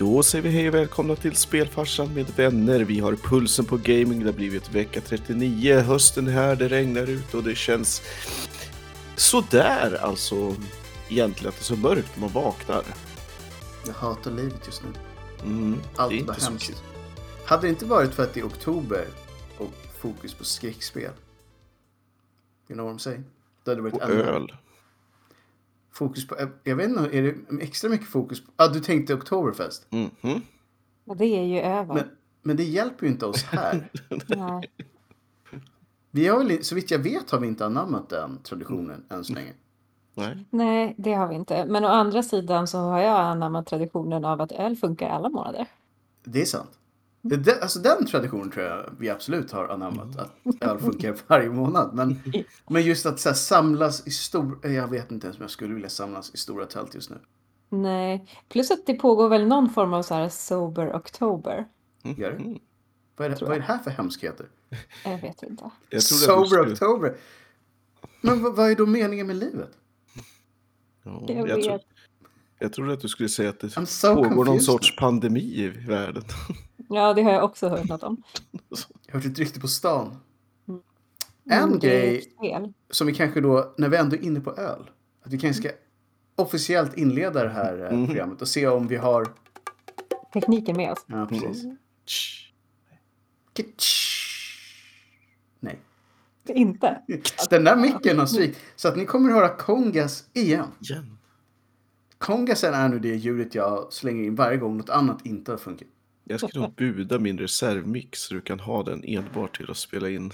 Då säger vi hej och välkomna till Spelfarsan med vänner. Vi har pulsen på gaming. Det har blivit vecka 39. Hösten är här, det regnar ut och det känns sådär alltså egentligen att det är så mörkt när man vaknar. Jag hatar livet just nu. Mm, det är Allt var hemskt. Hade det inte varit för att det är oktober och fokus på skräckspel. You know what I'm saying? Då hade det varit Och ännu- öl. Fokus på, jag vet inte, är det extra mycket fokus på, ah, du tänkte Oktoberfest. Mhm. Och det är ju över. Men, men det hjälper ju inte oss här. Nej. Vi har väl, så vitt jag vet har vi inte anammat den traditionen än så länge. Nej. Nej, det har vi inte. Men å andra sidan så har jag anammat traditionen av att öl funkar alla månader. Det är sant. Det, det, alltså den traditionen tror jag vi absolut har anammat. Att öl funkar varje månad. Men, men just att så här, samlas i stor... Jag vet inte ens om jag skulle vilja samlas i stora tält just nu. Nej, plus att det pågår väl någon form av så här sober oktober. Gör det? Mm. Vad, är det, vad är det här för hemskheter? Jag vet inte. Jag Sober October. Men vad, vad är då meningen med livet? Ja, Jag jag, tro, vet. jag trodde att du skulle säga att det so pågår någon confused sorts now. pandemi i världen. Ja, det har jag också hört något om. Jag har hört ett rykte på stan. Mm, En det grej som vi kanske då, när vi ändå är inne på öl. Att vi kanske ska officiellt inleda det här eh, Mhm. programmet och se om vi har... Tekniken med oss. Ja, precis. Tsch. Kitsch. Nej. Inte. Den där micken har svikit. Så att ni kommer att höra kongas igen. Igen. Kongasen är nu det ljudet jag slänger in varje gång något annat inte har funkat. Jag ska nog buda min reservmix så du kan ha den enbart till att spela in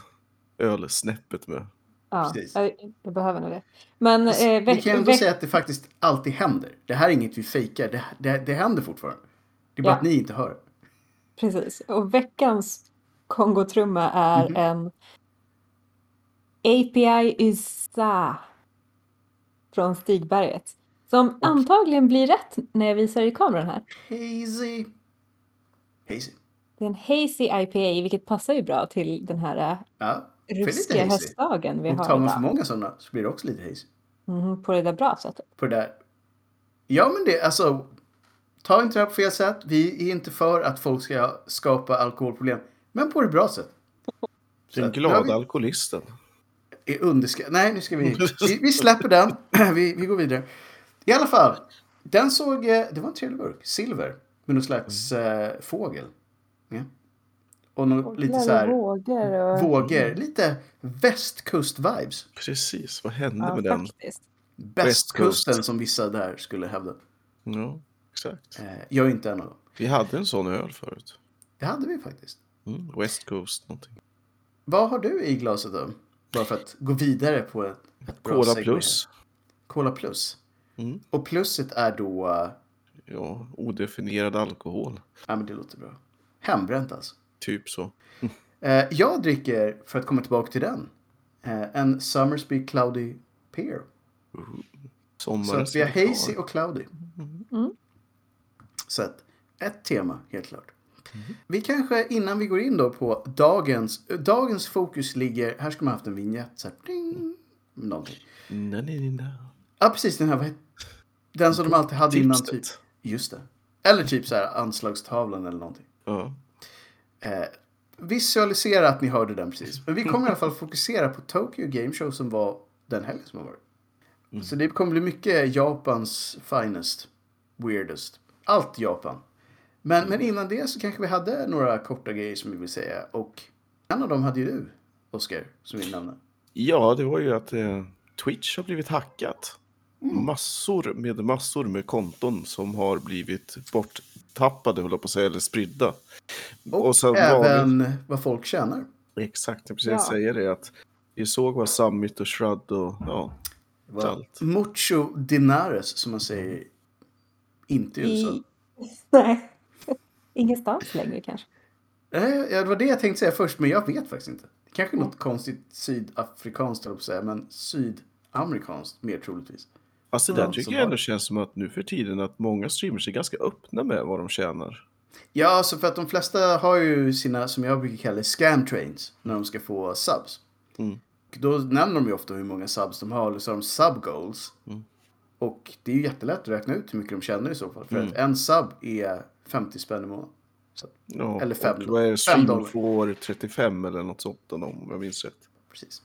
ölsnäppet med. Ja, Precis. jag, jag behöver nog det. Men eh, Vi kan ändå säga att det faktiskt alltid händer. Det här är inget vi fejkar. Det, det, det händer fortfarande. Det är bara Ja. att ni inte hör. precis. Och veckans kongotrumma är Mhm. en API USA från Stigberget. Som antagligen blir rätt när jag visar i kameran här. Hazy. Hazy. Det är en hazy IPA, vilket passar ju bra till den här äh, Ja, ruskiga höstdagen vi Och har tar man för idag. många sådana så blir det också lite hazy. Mhm, på det där bra sättet. På det där. Ja, men det, alltså. Ta inte det här på fel sätt. Vi är inte för att folk ska skapa alkoholproblem. Men på det bra sätt. Så Den glada vi- alkoholisten. är underskattad. Nej, nu ska vi... Vi, vi släpper den. vi, vi går vidare. I alla fall. Den såg... eh, Det var en trevlig burk. Silver. Med någon slags eh, fågel. Ja. Och någon, lite så här... Vågor och... Vågor. Lite västkust-vibes. Precis, vad hände Ja, med den? Västkusten Västkust. som vissa där skulle hävda. Ja, exakt. Eh, jag är inte en av dem. Vi hade en sån öl förut. Det hade vi faktiskt. Mm, West Coast någonting. Vad har du i glaset då? Bara för att gå vidare på ett, ett bra Cola plus. Cola plus. Mm. Och plusset är då... Ja, odefinierad alkohol. Ja, men det låter bra. Hembränt alltså. Typ så. Eh, jag dricker, för att komma tillbaka till den, eh, en Summersby Cloudy Pear. Så Sommaren att vi har hazy och cloudy. Mm. Så att, ett tema, helt klart. Vi kanske, innan vi går in då på dagens, dagens fokus ligger, här ska man haft en vignett så här, ding, någonting. Ja, precis den här, den som de alltid hade innan typ. Just det. Eller typ så här anslagstavlan eller någonting. Ja. Eh, visualisera att ni hörde den precis. Men vi kommer i alla fall fokusera på Tokyo Game Show som var den helgen som har varit. Så det kommer bli mycket Japans finest, weirdest. Allt Japan. Men, men innan det så kanske vi hade några korta grejer som vi vill säga. Och en av dem hade ju du, Oskar, som vi nämnde. ja, det var ju att eh, Twitch har blivit hackat. Massor med massor med konton som har blivit borttappade, jag på att säga, eller spridda. Och, var även vad folk tjänar. exakt, jag precis Ja. säga det, att vi såg vad Summit och Shred och ja, Allt. mucho dinares, som man säger. Inte i USA. Nej. Ingenstans längre kanske. Nej, ja, det var det jag tänkte säga först, men jag vet faktiskt inte. Det kanske är något konstigt sydafrikanskt, höll på att säga, men sydamerikanskt mer troligtvis. Alltså Ja, där tycker jag ändå känns som att nu för tiden att många streamers är ganska öppna med vad de tjänar. Ja, alltså för att de flesta har ju sina, som jag brukar kalla det, scam trains, när de ska få subs. Mm. Då nämner de ju ofta hur många subs de har, eller så har de sub goals. Mm. Och det är ju jättelätt att räkna ut hur mycket de tjänar i så fall. För Mm. att en sub är 50 spänn i månaden. Ja, Eller fem och vad är det? Stream dollar. får 35 eller något sånt om jag minns rätt. Precis.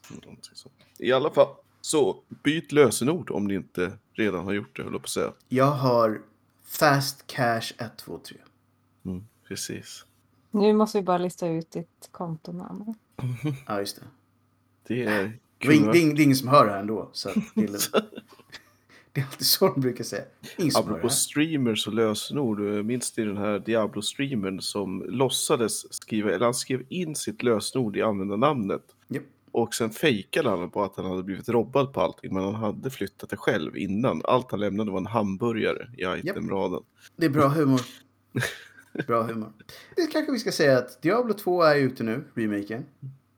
Sånt. I alla fall, så byt lösenord om ni inte redan har gjort det, höll jag på att säga. Jag har Fast Cash 123. Mm, precis. Nu måste vi bara lista ut ditt kontonamn. Ja, just det. Det är Det är, det, är, ing- det är ingen som hör det här ändå. Så det, är, det är alltid så de brukar säga. Ingen som hör det Apropå här. streamers och lösenord, eh, minns ni den här Diablo-streamern som låtsades skriva, eller han skrev in sitt lösenord i användarnamnet Japp. Och sen fejkade han på att han hade blivit robbad på allting, men han hade flyttat det själv innan. Allt han lämnade var en hamburgare i itemraden. Det är bra humor. Bra humor. Det kanske vi ska säga att Diablo 2 är ute nu, remaken.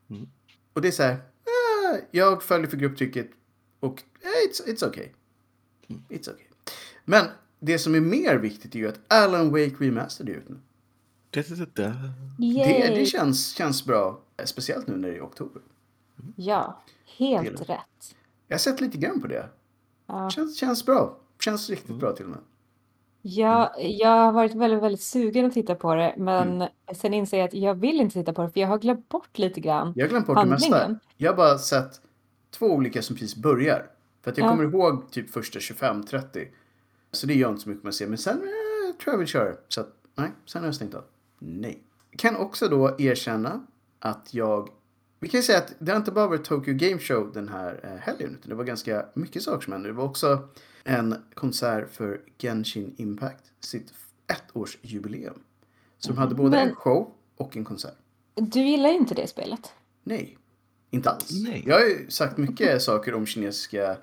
Mm. Och det är så här. ah, jag följer för grupptrycket och eh, it's, it's okay. It's okay. Men det som är mer viktigt är ju att Alan Wake Remastered är ute nu. Det, Yay! det känns, känns bra. eh, Speciellt nu när det är oktober. Ja, helt Till. rätt. Jag har sett lite grann på det. Ja. Känns, känns bra. Känns riktigt bra till och med. Jag, jag har varit väldigt, väldigt sugen att titta på det, men Mm. sen inser jag att jag vill inte titta på det, för jag har glömt bort lite grann. Jag har glömt bort det mesta. Handlingen. Jag har bara sett två olika som precis börjar. För att jag Ja. kommer ihåg typ första 25-30. Så det gör inte så mycket med att se. Men sen eh, tror jag vill köra. Så att, nej, sen har jag stängt av. Nej. Jag kan också då erkänna att jag... Vi kan ju säga att det har inte bara varit Tokyo Game Show den här eh, helgen. Utan det var ganska mycket saker som hände. Det var också en konsert för Genshin Impact. Sitt ettårsjubileum. Så de hade både en Men- show och en konsert. Du gillar ju inte det spelet. Nej, inte alls. Nej. Jag har ju sagt mycket saker om kinesiska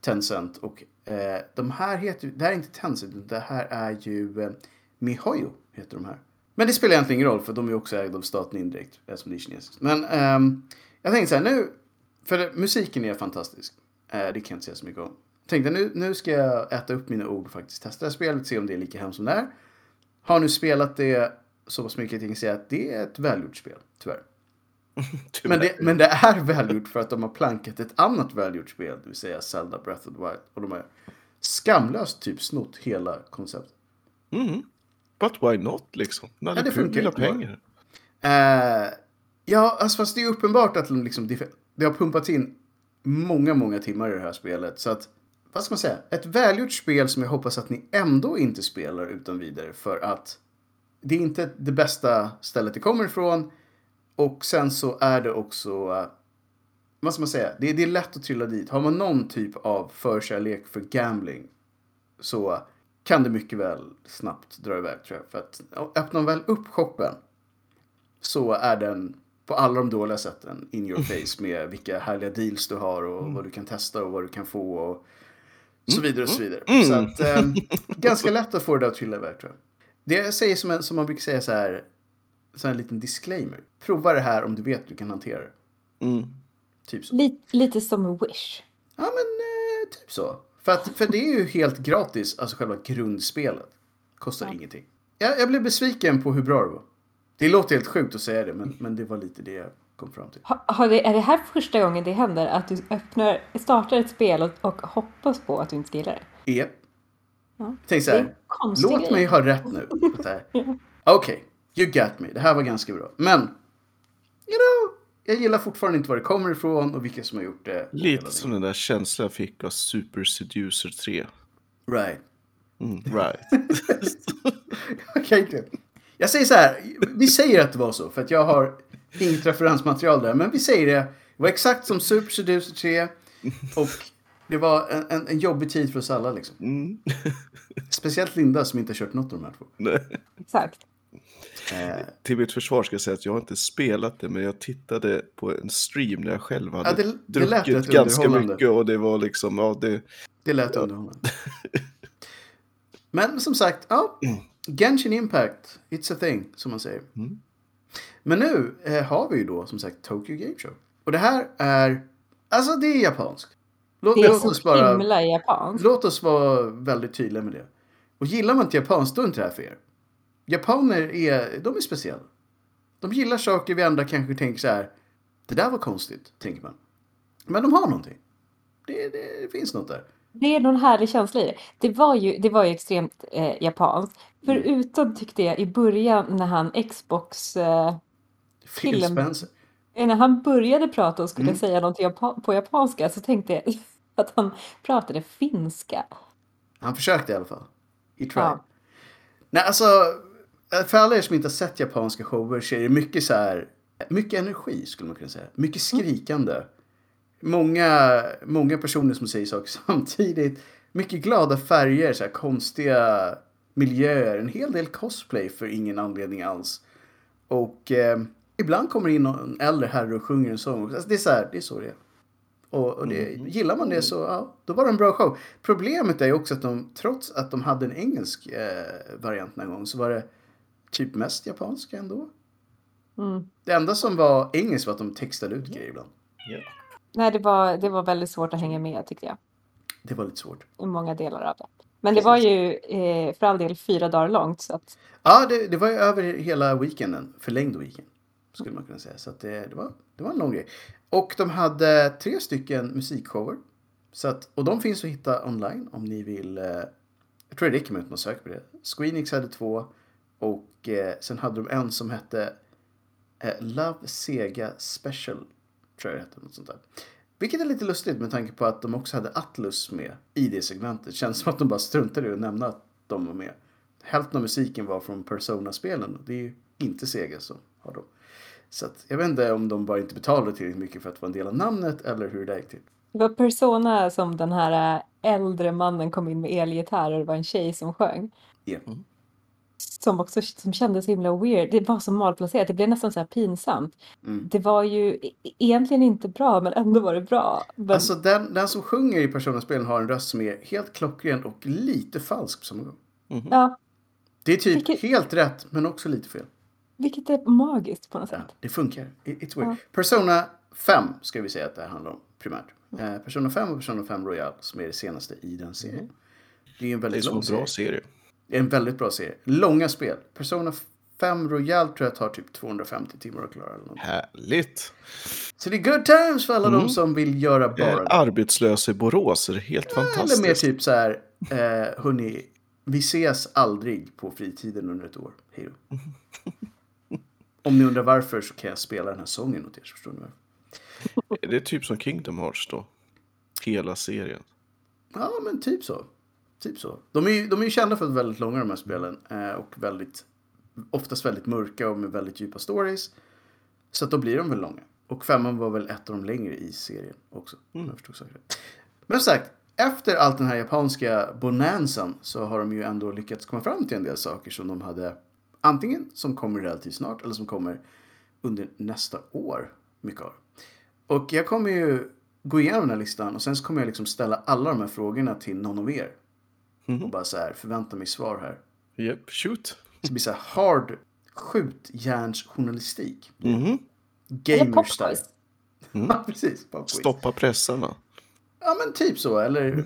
Tencent och eh, de här heter det här är inte Tencent, det här är ju eh, MiHoYo heter de här. Men det spelar egentligen ingen roll för de är också ägda av staten indirekt eftersom det är kinesiskt. Men ehm, jag tänkte så här nu, för musiken är fantastisk. Eh, det kan jag inte säga så mycket om. Jag tänkte nu, nu ska jag äta upp mina ord och faktiskt testa det här spelet, se om det är lika hemskt som det är. Har nu spelat det så pass mycket att jag kan säga att det är ett välgjort spel, tyvärr. Men det, men det är välgjort för att de har plankat ett annat välgjort spel, det vill säga Zelda Breath of the Wild. Och de har skamlöst typ snott hela konceptet. Mm. But why not liksom? Ja, det funkar pengar. Eh, ja, alltså fast det är uppenbart att de liksom, det, det har pumpats in många, många timmar i det här spelet. Så att, vad ska man säga? Ett välgjort spel som jag hoppas att ni ändå inte spelar utan vidare. För att det är inte det bästa stället det kommer ifrån. Och sen så är det också, eh, vad ska man säga? Det, det är lätt att trilla dit. Har man någon typ av förkärlek för gambling så kan det mycket väl snabbt dra iväg tror jag. För att öppnar man väl upp shoppen så är den på alla de dåliga sätten in your face med vilka härliga deals du har och vad du kan testa och vad du kan få och så vidare och så vidare. Så att, eh, ganska lätt att få det där att trilla iväg tror jag. Det jag säger som, en, som man brukar säga så här, så här en liten disclaimer. Prova det här om du vet att du kan hantera det. Mm. Typ så. Lite, lite som Wish. Ja men eh, typ så. För, att, för det är ju helt gratis, alltså själva grundspelet. Kostar Ja. ingenting. Jag, jag blev besviken på hur bra det var. Det låter helt sjukt att säga det, men, men det var lite det jag kom fram till. Ha, har det, är det här första gången det händer att du öppnar, startar ett spel och, och hoppas på att du inte ska gilla det? Yep. Ja. Tänk så Det är här, låt grej. mig ha rätt nu. Så Okej, you got me. Det här var ganska bra. Men, you know, jag gillar fortfarande inte var det kommer ifrån och vilka som har gjort det. Lite som den där känslan jag fick av Super Seducer 3. Right. Mm, right. Okay, Jag säger så här, vi säger att det var så för att jag har inget referensmaterial där. Men vi säger det, det var exakt som Super Seducer 3 och det var en, en, en jobbig tid för oss alla liksom. Mm. Speciellt Linda som inte har kört något av de här två. Nej. Exakt. Eh, Till mitt försvar ska jag säga att jag har inte spelat det, men jag tittade på en stream när jag själv hade Ja, det- det druckit ganska mycket och det var liksom, ja det... det lät underhållande. Men som sagt, ja. Genshin Impact, it's a thing, som man säger. Mm. Men nu eh, har vi ju då som sagt Tokyo Game Show. Och det här är, alltså det är japanskt. Låt, Det är låt oss så bara... himla japanskt. Låt oss vara väldigt tydliga med det. Och gillar man inte japanskt, då är inte det här för er. Japaner är, de är speciella. De gillar saker vi andra kanske tänker så här. Det där var konstigt, tänker man. Men de har någonting. Det, det, det finns något där. Det är någon härlig känsla i det. Det var ju, det var ju extremt eh, japanskt. Förutom tyckte jag i början när han Xbox... Eh, Phil Spencer. när han började prata och skulle Mm. säga någonting japa- på japanska så tänkte jag att han pratade finska. Han försökte i alla fall. He tried. Ja. Nej, alltså. För alla er som inte har sett japanska shower så är det mycket så här. Mycket energi skulle man kunna säga. Mycket skrikande. Många, många personer som säger saker samtidigt. Mycket glada färger, så här konstiga miljöer. En hel del cosplay för ingen anledning alls. Och eh, ibland kommer det in någon äldre herre och sjunger en sång. Alltså, det är så här, det är så det är. Och, och det, gillar man det så, ja, då var det en bra show. Problemet är ju också att de, trots att de hade en engelsk eh, variant någon gång, så var det typ mest japanska ändå. Mm. Det enda som var engelskt var att de textade ut grejer ibland. Ja. Nej, det var, det var väldigt svårt att hänga med tyckte jag. Det var lite svårt. I många delar av det. Men det var ju eh, för all del fyra dagar långt. Så att, Ja, det, det var ju över hela weekenden. Förlängd weekend. Skulle man kunna säga. Så att det, det, var, det var en lång grej. Och de hade tre stycken musikshower. Så att, och de finns att hitta online om ni vill. Eh, jag tror det räcker med att man söker på det. Squeenix hade två. Och eh, sen hade de en som hette eh, Love Sega Special. Tror jag det hette. Något sånt där. Vilket är lite lustigt med tanke på att de också hade Atlus med i det segmentet. Känns som att de bara struntade i att nämna att de var med. Hälften av musiken var från Persona-spelen. Det är ju inte Sega som har dem. Så att, jag vet inte om de bara inte betalade tillräckligt mycket för att få en del av namnet eller hur det gick till. det var Persona som den här eh, äldre mannen kom in med elgitarr och det var en tjej som sjöng. Ja. Som också som kändes så himla weird. Det var så malplacerat. Det blev nästan så här pinsamt. Mm. Det var ju e- egentligen inte bra men ändå var det bra. Men, Alltså den, den som sjunger i Persona-spelen har en röst som är helt klockren och lite falsk på samma gång. ja, Det är typ Vilket- helt rätt men också lite fel. vilket är magiskt på något Ja, sätt. det funkar. It- It's weird. Ja. Persona 5 ska vi säga att det här handlar om primärt. Eh, Persona 5 och Persona 5 Royal som är det senaste i den serien. Det är en Det är väldigt så lång en bra serie. serie. Det är en väldigt bra serie. Långa spel. Persona 5 Royal tror jag tar typ 250 timmar att klara. Eller något. Härligt. Så det är good times för alla Mm. de som vill göra bara är det. arbetslös i Borås, är det helt Eller mer fantastiskt. typ så här, eh, hörni, vi ses aldrig på fritiden under ett år. Hej då. Om ni undrar varför så kan jag spela den här sången åt er, så förstår ni varför. Det är typ som Kingdom Hearts då. Hela serien. Ja, men typ så. Typ så. De är ju de är ju kända för att vara väldigt långa de här spelen. Eh, och väldigt, oftast väldigt mörka och med väldigt djupa stories. Så att då blir de väl långa. Och femman var väl ett av de längre i serien också. Om jag förstod saken rätt. Men som sagt, efter allt den här japanska bonanzan så har de ju ändå lyckats komma fram till en del saker som de hade antingen som kommer relativt snart eller som kommer under nästa år. Mycket av. Och jag kommer ju gå igenom den här listan och sen så kommer jag liksom ställa alla de här frågorna till någon av er. Och bara så här, förvänta mig svar här. Yep, shoot. Så det blir så här hard skjutjärnsjournalistik. Mhm. Eller Gamer pop style. quiz. Ja, precis. Stoppa pressarna. Ja, men typ så. Eller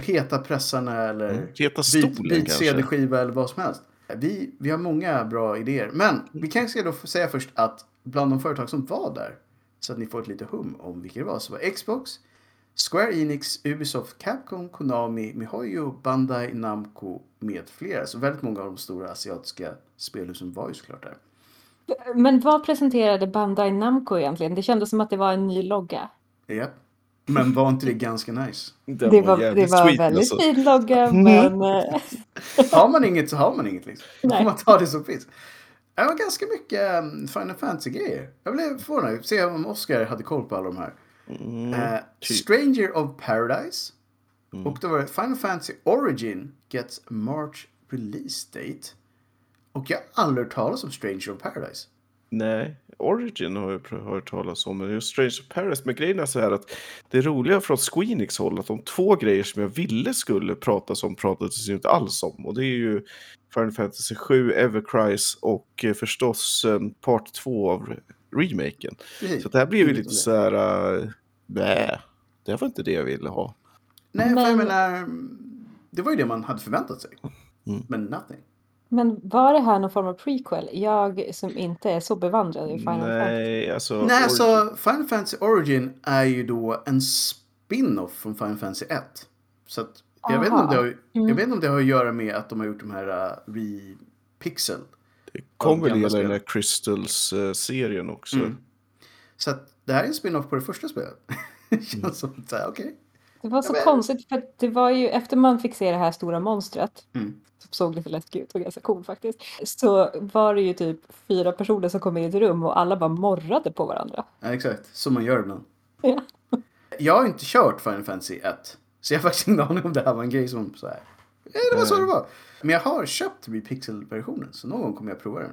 heta pressarna eller Mm. Heta stolen byt kanske. CD-skiva eller vad som helst. Vi, vi har många bra idéer. Men vi kanske ska då säga först att bland de företag som var där, så att ni får ett lite hum om vilka det var, så var Xbox, Square Enix, Ubisoft, Capcom, Konami, Mihoyo, Bandai, Namco med flera. Så väldigt många av de stora asiatiska spelhusen var ju såklart där. Men vad presenterade Bandai Namco egentligen? Det kändes som att det var en ny logga. Ja. Men var inte det ganska nice? Den Det var, det var sweet, väldigt alltså. fin logga men... eh, Har man inget så har man inget liksom. Nej. man ta det som finns. Det var ganska mycket um, Final Fantasy-grejer. Jag blev förvånad. Se om Oscar hade koll på alla de här. Eh, typ. Stranger of Paradise. Och då var det Final Fantasy Origin gets March release date. Och jag har aldrig hört talas om Stranger of Paradise. Nej, Origin har jag hört talas om, men just Strange of Paris. Men grejen är så här att det roliga från Squeenix håll att de två grejer som jag ville skulle pratas om pratades ju inte alls om. Och det är ju Final Fantasy 7, Evercrise och eh, förstås eh, part 2 av remaken. Precis. Så det här blev ju Inget lite så här, uh, nej, det var inte det jag ville ha. Nej, för jag Men- menar, det var ju det man hade förväntat sig. Mm. Men nothing. Men var det här någon form av prequel? Jag som inte är så bevandrad i Final Fantasy. Nej, alltså... Nej, alltså Final Fantasy Origin är ju då en spin-off från Final Fantasy 1. Så att Jag vet, inte om det har, jag vet inte om det har att göra med att de har gjort de här uh, Repixel. Det kom väl hela den här Crystals-serien också. Mm. Så att det här är en spin-off på det första spelet. Det Känns som så här, okej. Det var så men- konstigt för det var ju efter man fick se det här stora monstret Mm. som såg lite läskigt ut och ganska cool faktiskt. Så var det ju typ fyra personer som kom in i ett rum och alla bara morrade på varandra. Ja, exakt. Som man gör ibland. Ja. Jag har inte kört Final Fantasy 1. Så jag har faktiskt ingen aning om det här var en grej som så här. Ja, det var så det var. Men jag har köpt Repixel-versionen. Så någon gång kommer jag prova den.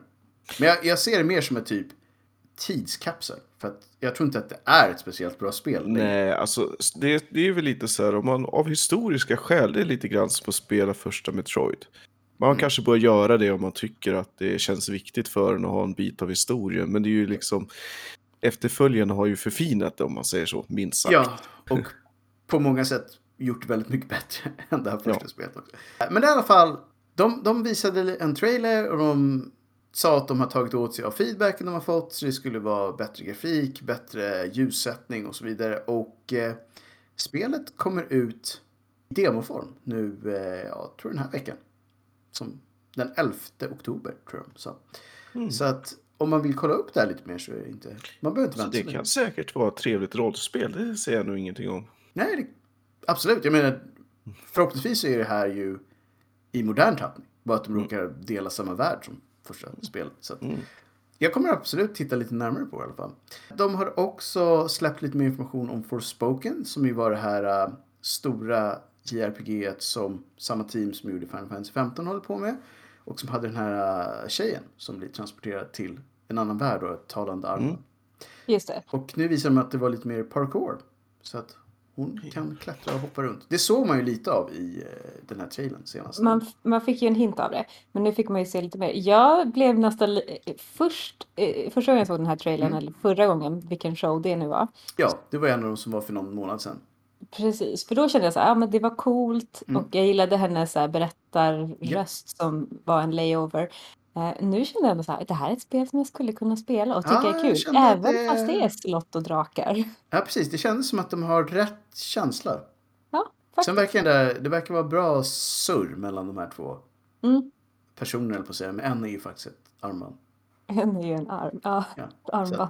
Men jag, jag ser det mer som en typ tidskapsel. För att jag tror inte att det är ett speciellt bra spel. Nej, alltså det, det är väl lite så här om man av historiska skäl, det är lite grann som att spela första Metroid. Man Mm. kanske bör göra det om man tycker att det känns viktigt för en att ha en bit av historien. Men det är ju liksom, efterföljarna har ju förfinat det om man säger så, minst sagt. Ja, och på många sätt gjort väldigt mycket bättre än det här första Ja. spelet också. Men i alla fall, de, de visade en trailer och de sa att de har tagit åt sig av feedbacken de har fått. Så det skulle vara bättre grafik, bättre ljussättning och så vidare. Och eh, spelet kommer ut i demoform nu, eh, ja, tror den här veckan. Som den 11 oktober, tror jag sa. Mm. Så att om man vill kolla upp det här lite mer så är det inte... Man behöver inte Så vänta det så länge. kan säkert vara ett trevligt rollspel, det säger jag nog ingenting om. Nej, det, absolut. Jag menar, förhoppningsvis är det här ju i modern tappning. Bara att de råkar dela samma värld som första spelet. Så att, Mm. Jag kommer absolut titta lite närmare på det i alla fall. De har också släppt lite mer information om Forspoken som ju var det här äh, stora JRPG som samma team som gjorde Final Fantasy 15 håller på med. Och som hade den här äh, tjejen som blir transporterad till en annan värld och ett talande armar. Mm. Just det. Och nu visar de att det var lite mer parkour. Så att hon kan klättra och hoppa runt. Det såg man ju lite av i eh, den här trailern senast. Man, man fick ju en hint av det, men nu fick man ju se lite mer. Jag blev nästan eh, först, eh, första gången jag såg den här trailern, Mm. eller förra gången, vilken show det nu var. Ja, det var en av de som var för någon månad sedan. Precis, för då kände jag så här, ja men det var coolt Mm. och jag gillade hennes så här berättarröst som var en layover. Eh, nu känner jag mig så här, det här är ett spel som jag skulle kunna spela och tycka Ja, är jag kul, kände att även det- fast det är slott och drakar. Ja, precis. Det kändes som att de har rätt känsla. Ja, faktiskt. Sen verkar det, det verkar vara bra surr mellan de här två Mm. personerna, eller på att säga. Men en är ju faktiskt ett armband. En är ju en arm, ja, Ja, ett armband.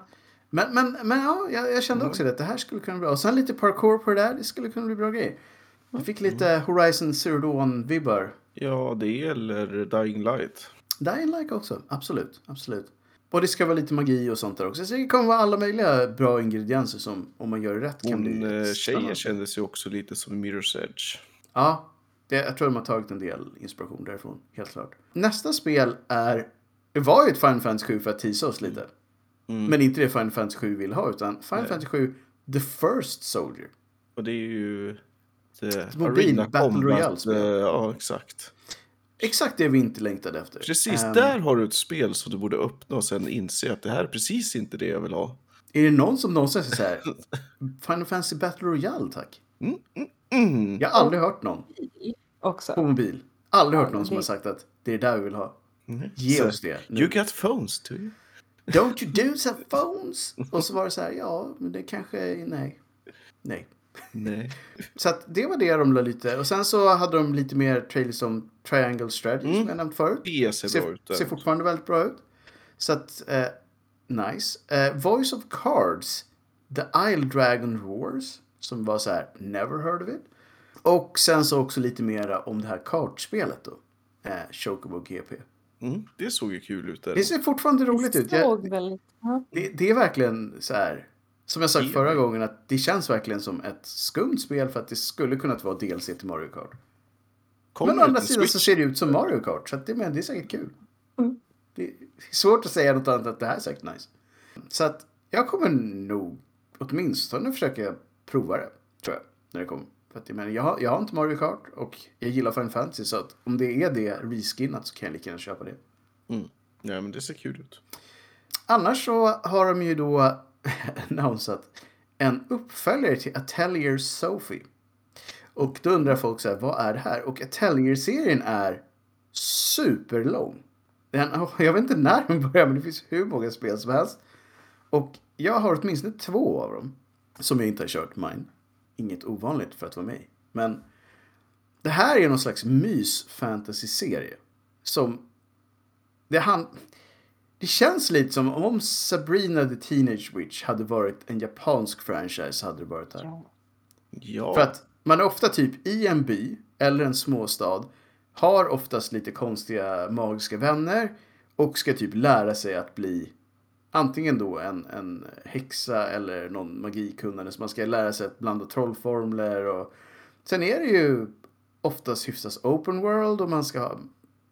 Men, men, men ja, jag, jag kände också det. att Det här skulle kunna bli bra. Och sen lite parkour på det där. Det skulle kunna bli bra grejer. Jag fick lite Horizon Zero Dawn-vibbar. Ja, det eller Dying Light. Dying Like också, absolut. absolut. Och det ska vara lite magi och sånt där också. Så det kommer vara alla möjliga bra ingredienser som om man gör det rätt kan Hon, bli eh, tjejen kändes ju också lite som Mirror's Edge. Ja, det, jag tror de har tagit en del inspiration därifrån, helt klart. Nästa spel är, det var ju ett Final Fantasy 7 för att teasa oss lite. Mm. Men inte det Final Fantasy 7 vill ha, utan Final Nej. Fantasy 7 The First Soldier. Och det är ju... Det, mobil Battle Royale-spel. eh, Ja, exakt. Exakt det vi inte längtade efter. Precis, Ehm, där har du ett spel som du borde öppna och sen inse att det här är precis inte det jag vill ha. Är det någon som någonsin säger så här, Final Fantasy Battle Royale tack? Mm. Jag har aldrig hört någon Också. på mobil. Aldrig hört någon som har sagt att det är där vi vill ha. Mm. Ge Så, oss det. nu. You got phones too. Don't you dudes have phones? Och så var det så här, ja, men det kanske, nej. Nej. Nej. Så att det var det de la lite. Och sen så hade de lite mer trailers om Triangle Strategy Mm. som jag nämnt förut. Det ser bra ut. Ser, fortfarande väldigt bra ut. Så att, eh, nice. Eh, Voice of Cards, The Isle Dragon Wars, som var så här, never heard of it. Och sen så också lite mera om det här kartspelet då. Eh, Chocobo GP. Mm. Det såg ju kul ut där. Det ser fortfarande roligt ut. Det Jag, såg väldigt... Ja. det, det är verkligen så här, som jag sagt Det- förra gången, att det känns verkligen som ett skumt spel för att det skulle kunnat vara DLC till Mario Kart. Kommer Men å andra sidan så ser det ut som Mario Kart, så att det, men det är säkert kul. Mm. Det är svårt att säga något annat än att det här är säkert nice. Så att jag kommer nog åtminstone försöka prova det, tror jag, när det kommer. För att jag, menar, jag, har, jag har inte Mario Kart och jag gillar Final Fantasy, så att om det är det reskinnat så kan jag lika gärna köpa det. Mm. Ja, men det ser kul ut. Annars så har de ju då annonsat en uppföljare till Atelier Sophie. Och då undrar folk så här, vad är det här? Och Atelier-serien är superlång. Den, oh, jag vet inte när den börjar, men det finns hur många spel som helst. Och jag har åtminstone två av dem som jag inte har kört mine. Inget ovanligt för att vara mig. Men det här är någon slags mys-fantasy-serie. Som... Det, han, det känns lite som om Sabrina the Teenage Witch hade varit en japansk franchise hade det varit här. Ja. För att man är ofta typ i en by eller en småstad. Har oftast lite konstiga magiska vänner. Och ska typ lära sig att bli antingen då en, en häxa eller någon magikunnande. Så man ska lära sig att blanda trollformler. Och... Sen är det ju oftast hyfsat open world och man ska ha...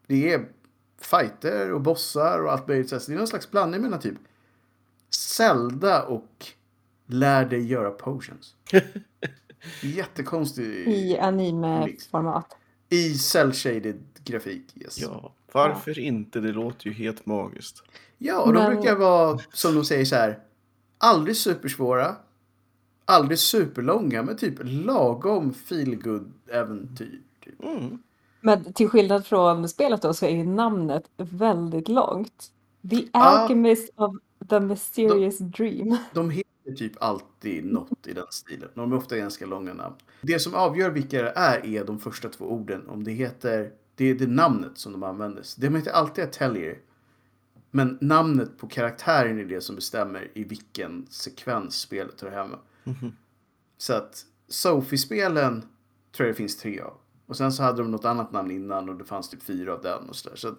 Det är fighter och bossar och allt möjligt. Så det är någon slags blandning mellan typ Zelda och lär dig göra potions. Jättekonstig I anime-format. i cell-shaded grafik. Yes. Ja. ja. Varför inte? Det låter ju helt magiskt. och de Men- brukar vara, som de säger så här, aldrig supersvåra, aldrig superlånga, men typ lagom feelgood äventyr. Typ. Mm. Men till skillnad från spelet då så är ju namnet väldigt långt. The Ah. Alchemist of the Mysterious Dream. De heter typ alltid något i den stilen. De är ofta ganska långa namn. Det som avgör vilka det är är de första två orden. Om det heter, det är det namnet som de använder. De heter alltid Atelier. Men namnet på karaktären är det som bestämmer i vilken sekvens spelet hör hemma. Så att Sophie-spelen tror jag det finns tre av. Och sen så hade de något annat namn innan och det fanns typ fyra av den och sådär. Så att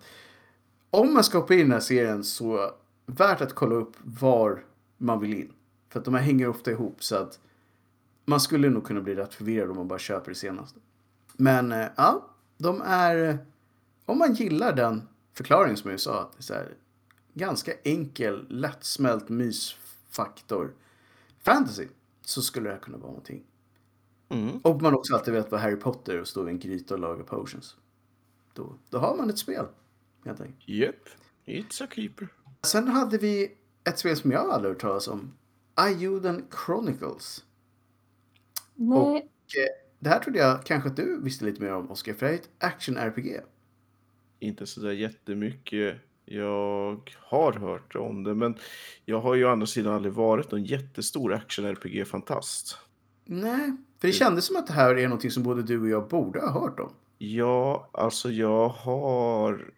om man ska hoppa in i den här serien så värt att kolla upp var man vill in. För att de här hänger ofta ihop så att man skulle nog kunna bli rätt förvirrad om man bara köper det senaste. Men eh, ja, de är... Eh, om man gillar den förklaringen som jag sa, att det är så här, ganska enkel, lättsmält mysfaktor fantasy, så skulle det här kunna vara någonting. Mm. Och man också alltid vet vad Harry Potter och står vid en gryta och lagar potions. Då, då har man ett spel, helt enkelt. Yep. It's a keeper. Sen hade vi ett spel som jag aldrig hört talas om. Ayuden Chronicles. Nej, Eh, Det här trodde jag kanske att du visste lite mer om, Oscar. För det är ett action-RPG. Inte sådär jättemycket. Jag har hört om det, men jag har ju å andra sidan aldrig varit någon jättestor action-RPG-fantast. Nej, för det kändes som att det här är någonting som både du och jag borde ha hört om. Ja, alltså jag har...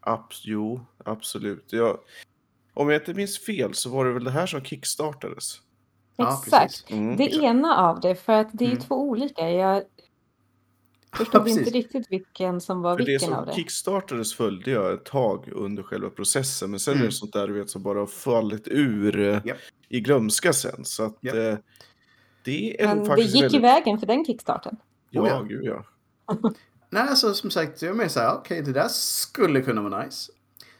Abs jo, absolut. Jag... Om jag inte minns fel så var det väl det här som kickstartades? Ja, exakt. precis. Mm. Det ena av det, för att det är ju Mm. två olika. Jag Ja, förstod inte precis. riktigt vilken som var För det vilken som av det. kickstartades följde jag ett tag under själva processen. Men sen är Mm. det sånt där du vet, som bara har fallit ur eh, Japp. i glömska sen. Så att Japp. eh, det är Men nog det faktiskt gick väldigt... i vägen för den kickstarten. Ja, Oh, ja. gud ja. Nej, alltså som sagt, jag menar så här, okej, det där skulle kunna vara nice.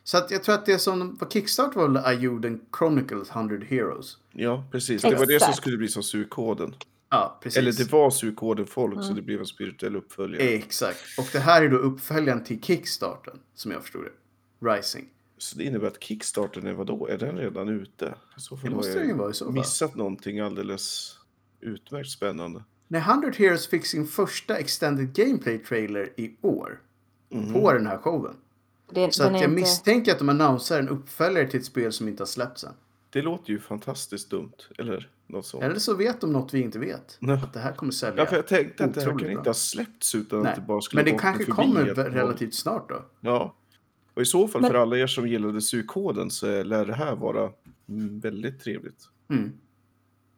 Så att jag tror att det som var kickstart var väl Ayuden Chronicles 100 Heroes. Ja, precis. Det var det som Exakt. skulle bli som surkoden. Ja, precis. Eller det var surkoden folk, så Mm. det blev en spirituell uppföljare. Exakt. Och det här är då uppföljaren till Kickstarten, som jag förstod det. Rising. Så det innebär att kickstarten är vadå? Är den redan ute? Så Det måste jag den ju vara i så fall. missat någonting alldeles utmärkt spännande. När 100 Heroes fick sin första extended gameplay trailer i år. Mhm. På den här showen. Det, Så att jag inte... misstänker att de annonserar en uppföljare till ett spel som inte har släppts än. Det låter ju fantastiskt dumt, eller något sånt. Eller så vet de något vi inte vet. Nej. Att det här kommer sälja. Ja, för jag tänkte att det här kan bra. inte ha släppts utan Nej. att det bara skulle Men det kanske kommer relativt snart då. Ja. Och i så fall Men- för alla er som gillade surkoden så lär det här vara mm, väldigt trevligt. Mm.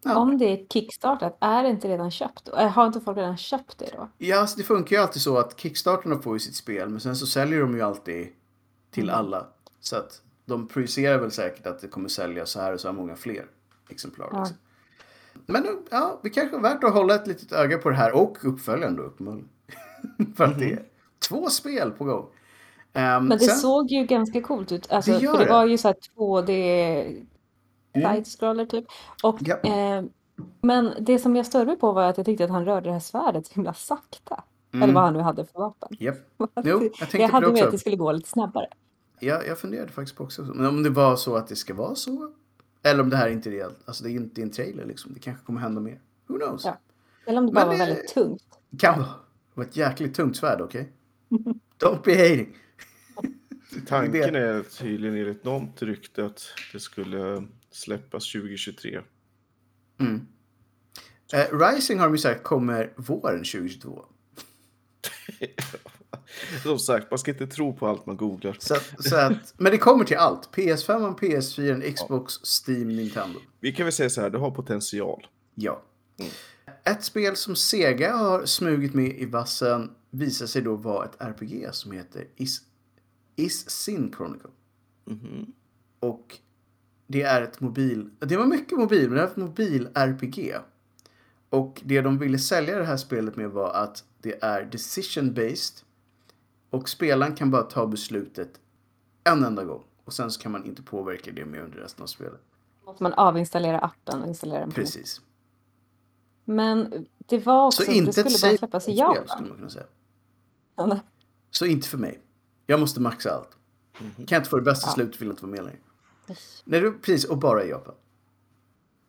Ja. Om det är kickstartat, är det inte redan köpt? Äh, Har inte folk redan köpt det då? Ja, alltså det funkar ju alltid så att Kickstarterna får ju sitt spel, men sen så säljer de ju alltid till Mm. alla. Så att de projicerar väl säkert att det kommer sälja så här och så här många fler exemplar. Ja. Liksom. Men ja, det kanske är värt att hålla ett litet öga på det här och uppföljaren då uppenbarligen. För att det är två spel på gång. Ehm, Men det sen, såg ju ganska coolt ut. Alltså, Det det var ju så här 2D Mm. Side-scroller typ. Och, Ja. eh, men det som jag störde mig på var att jag tyckte att han rörde det här svärdet så himla sakta. Mm. Eller vad han nu hade för vapen. Japp. Jo, jag tänkte jag hade det med att det skulle gå lite snabbare. Ja, jag funderade faktiskt på också. Men om det var så att det ska vara så. Eller om det här inte är reellt. Alltså det är inte en trailer liksom. Det kanske kommer hända mer. Who knows? Ja. Eller om det bara Men, var eh, väldigt tungt. Det kan vara. Det var ett jäkligt tungt svärd, okej? Don't be hating. Tanken är tydligen enligt något rykte att det skulle släppas 2023. Mm. Eh, Rising har de ju sagt kommer våren 2022. Som sagt, man ska inte tro på allt man googlar. Så att, så att, men det kommer till allt. PS5, PS4, Xbox, Steam, Nintendo. Vi kan väl säga så här, det har potential. Ja. Ett spel som Sega har smugit med i vassen visar sig då vara ett RPG som heter Is, Is Sin Chronicle. Och det är ett mobil... Det var mycket mobil, men det är ett mobil-RPG. Och det de ville sälja det här spelet med var att det är decision-based. Och spelaren kan bara ta beslutet en enda gång. Och sen så kan man inte påverka det mer under resten av spelet. Måste man avinstallera appen och installera den på. Precis. Men det var också, Så inte det ett skulle bara släppas i save-spel skulle Japan. man kunna säga. Ja. Så inte för mig. Jag måste maxa allt. Kan jag inte få det bästa Ja. slutet vill jag inte vara med längre. Nej, det, precis. Och bara i Japan.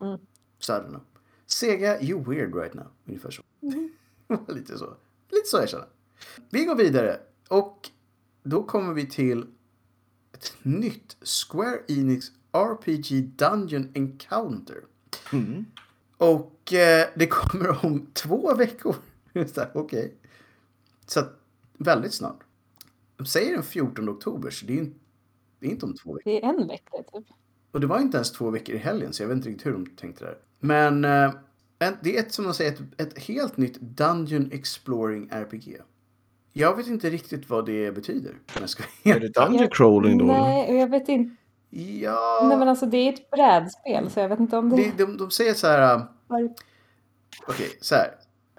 Mm. Så I don't know. Sega, you weird right now. Ungefär så. Lite så. Lite så jag känner. Vi går vidare. Och då kommer vi till ett nytt Square Enix RPG Dungeon Encounter. Och eh, det kommer om två veckor. Så Okej. Så att, väldigt snart. De säger den 14 oktober, så det är, ju- det är inte om två veckor. Det är en vecka typ. Och det var inte ens två veckor i helgen, så jag vet inte riktigt hur de tänkte där. Men eh, det är ett, som de säger, ett, ett helt nytt Dungeon Exploring RPG. Jag vet inte riktigt vad det betyder. Jag ska Är det Dungeon Crawling då? Nej, jag vet inte. Ja, Nej men alltså det är ett brädspel så jag vet inte om det... de, de, de säger så här. var- Okej, så här.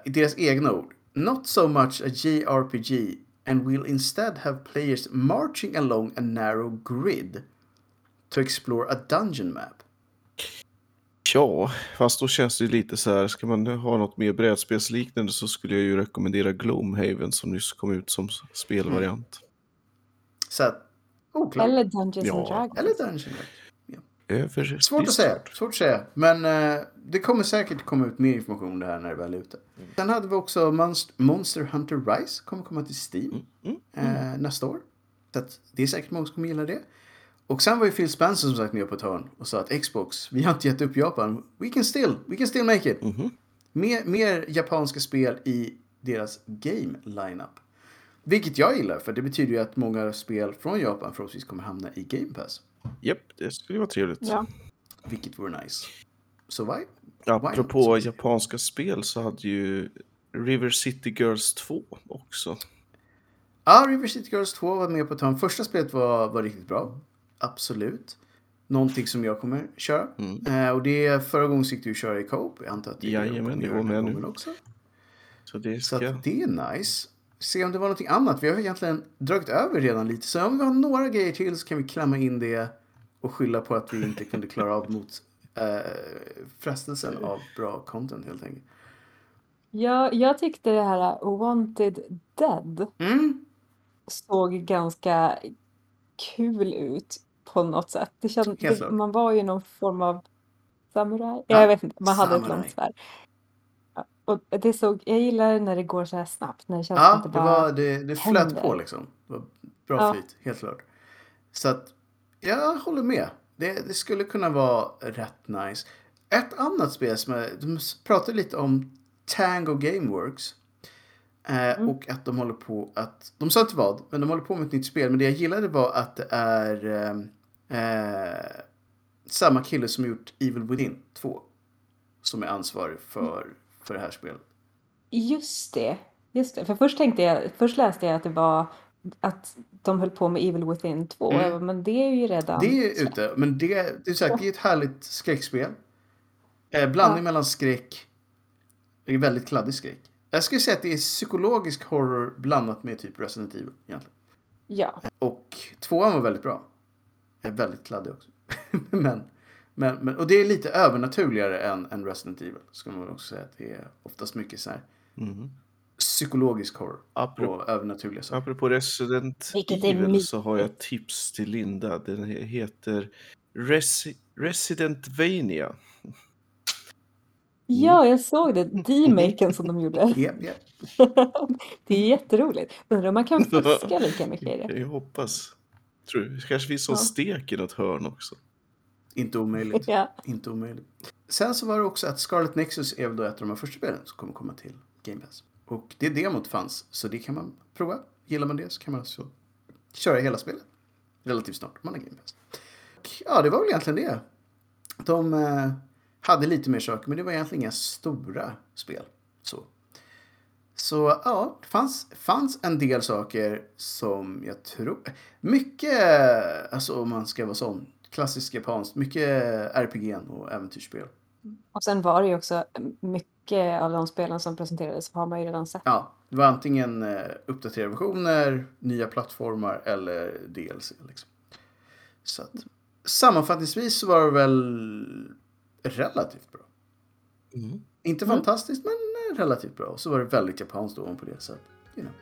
I deras egna ord. Not so much a JRPG and will instead have players marching along a narrow grid to explore a dungeon map. Ja, fast då känns det ju lite så här, ska man ha något mer brädspelsliknande så skulle jag ju rekommendera Gloomhaven som nyss kom ut som spelvariant. Så att, oklart. Eller Dungeons Ja, and Dragons. Eller dungeon. Över Svårt att säga. Svårt att säga. Men eh, det kommer säkert komma ut mer information om det här när det väl är ute. Sen hade vi också Monst- Monster Hunter Rise. Kommer komma till Steam eh, nästa år. Så det är säkert många som kommer gilla det. Och sen var ju Phil Spencer som sagt med på ett hörn och sa att Xbox, vi har inte gett upp Japan. We can still, we can still make it. Mer, mer japanska spel i deras game lineup. Vilket jag gillar, för det betyder ju att många spel från Japan förhoppningsvis kommer hamna i Game Pass. Japp, det skulle vara trevligt. Ja. Vilket vore nice. Så why? Apropå not? japanska spel så hade ju River City Girls 2 också. Ja, River City Girls 2 var med på ett hörn. Första spelet var, var riktigt bra. Absolut. Någonting som jag kommer köra. Eh, och det förra gången så gick du att köra i Coop. Jag antar att det är det de Jajamän, kommer det göra var den här med nu. gången också. Så det Så ska... att det är nice. Se om det var någonting annat. Vi har egentligen dragit över redan lite. Så om vi har några grejer till så kan vi klämma in det och skylla på att vi inte kunde klara av mot eh, frestelsen av bra content helt enkelt. Jag, jag tyckte det här Wanted Dead Mm. såg ganska kul ut på något sätt. Det klart. man var ju någon form av samuraj. Ja, jag vet inte, man hade ett långt svärd. Och det såg, jag gillar när det går så här snabbt. När det känns som Ja, att det det, bara... var, det, det flöt händer. på liksom. Det var bra Ja. flyt, helt klart. Så att, jag håller med. Det, det skulle kunna vara rätt nice. Ett annat spel som är, de pratade lite om Tango Gameworks. Eh, Mm. Och att de håller på att, de sa inte vad, men de håller på med ett nytt spel. Men det jag gillade var att det är eh, eh, samma kille som gjort Evil Within 2. Som är ansvarig för, för det här spelet. Just det. Just det. För först tänkte jag, först läste jag att det var att de höll på med Evil Within 2. Mm. Bara, men det är ju redan... Det är ute, men det, det, är sagt, det är ett härligt skräckspel. Eh, blandning Ja. mellan skräck, det är väldigt kladdig skräck. Jag skulle säga att det är psykologisk horror blandat med typ Resident Evil egentligen. Ja. Och tvåan var väldigt bra. Är väldigt kladdig också. men, men, men, och det är lite övernaturligare än, än Resident Evil. Ska man också säga att det är oftast mycket så här Mhm. psykologisk horror Apropå, och övernaturliga saker. apropå Resident Evil så har jag ett tips till Linda. Den he- heter Resi Resident Vania. Ja, jag såg det. D-maken som de gjorde. Japp, japp. Det är jätteroligt. Undrar om man kan fuska lika mycket i det. Jag hoppas. Tror, det kanske finns som Ja. stek i något hörn också. Inte omöjligt. Ja. Inte omöjligt. Sen så var det också att Scarlet Nexus är väl då ett av de här första spelen som kommer komma till Game Pass. Och det demot fanns, så det kan man prova. Gillar man det så kan man alltså köra hela spelet relativt snart om man har Game Pass. Och, ja, det var väl egentligen det. De eh, hade lite mer saker, men det var egentligen inga stora spel. Så, så ja, det fanns, fanns en del saker som jag tror... Mycket, alltså om man ska vara sån, klassisk japanskt. Mycket RPG och äventyrsspel. Och sen var det ju också mycket av de spelen som presenterades har man ju redan sett. Ja, det var antingen eh, uppdaterade versioner, nya plattformar eller DLC. Liksom. Så att, sammanfattningsvis så var det väl relativt bra. Mm. Inte Mm. fantastiskt, men eh, relativt bra. Och så var det väldigt japanskt ovanpå det. Så att, you know.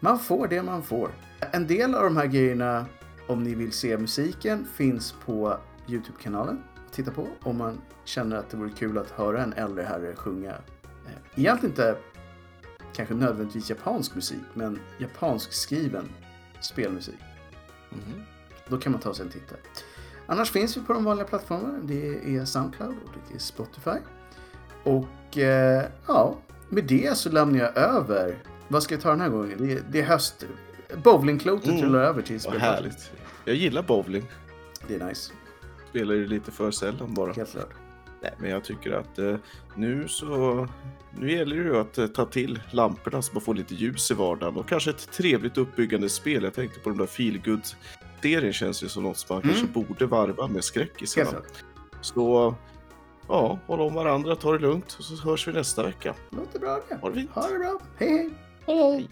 Man får det man får. En del av de här grejerna, om ni vill se musiken, finns på YouTube-kanalen. Titta på om man känner att det vore kul att höra en äldre herre sjunga. Eh, Egentligen inte kanske nödvändigtvis japansk musik, men japansk skriven spelmusik. Mhm. Då kan man ta sig en titt. Annars finns vi på de vanliga plattformarna. Det är Soundcloud och det är Spotify. Och eh, ja, med det så lämnar jag över. Vad ska jag ta den här gången? Det är, det är höst. Bowlingklotet Mm. rullar över till spelplatsen. härligt. Jag gillar bowling. Det är nice. Spelar ju lite för sällan bara. Helt klart. Nej, men jag tycker att eh, nu så... Nu gäller det ju att eh, ta till lamporna så man får lite ljus i vardagen och kanske ett trevligt uppbyggande spel. Jag tänkte på den där feelgood serien känns ju som något som man Mm. kanske borde varva med skräckisarna. Så ja, håll om varandra, ta det lugnt och så hörs vi nästa vecka. Låter bra det. Ha det fint. Ha det bra. Hej hej! Hej.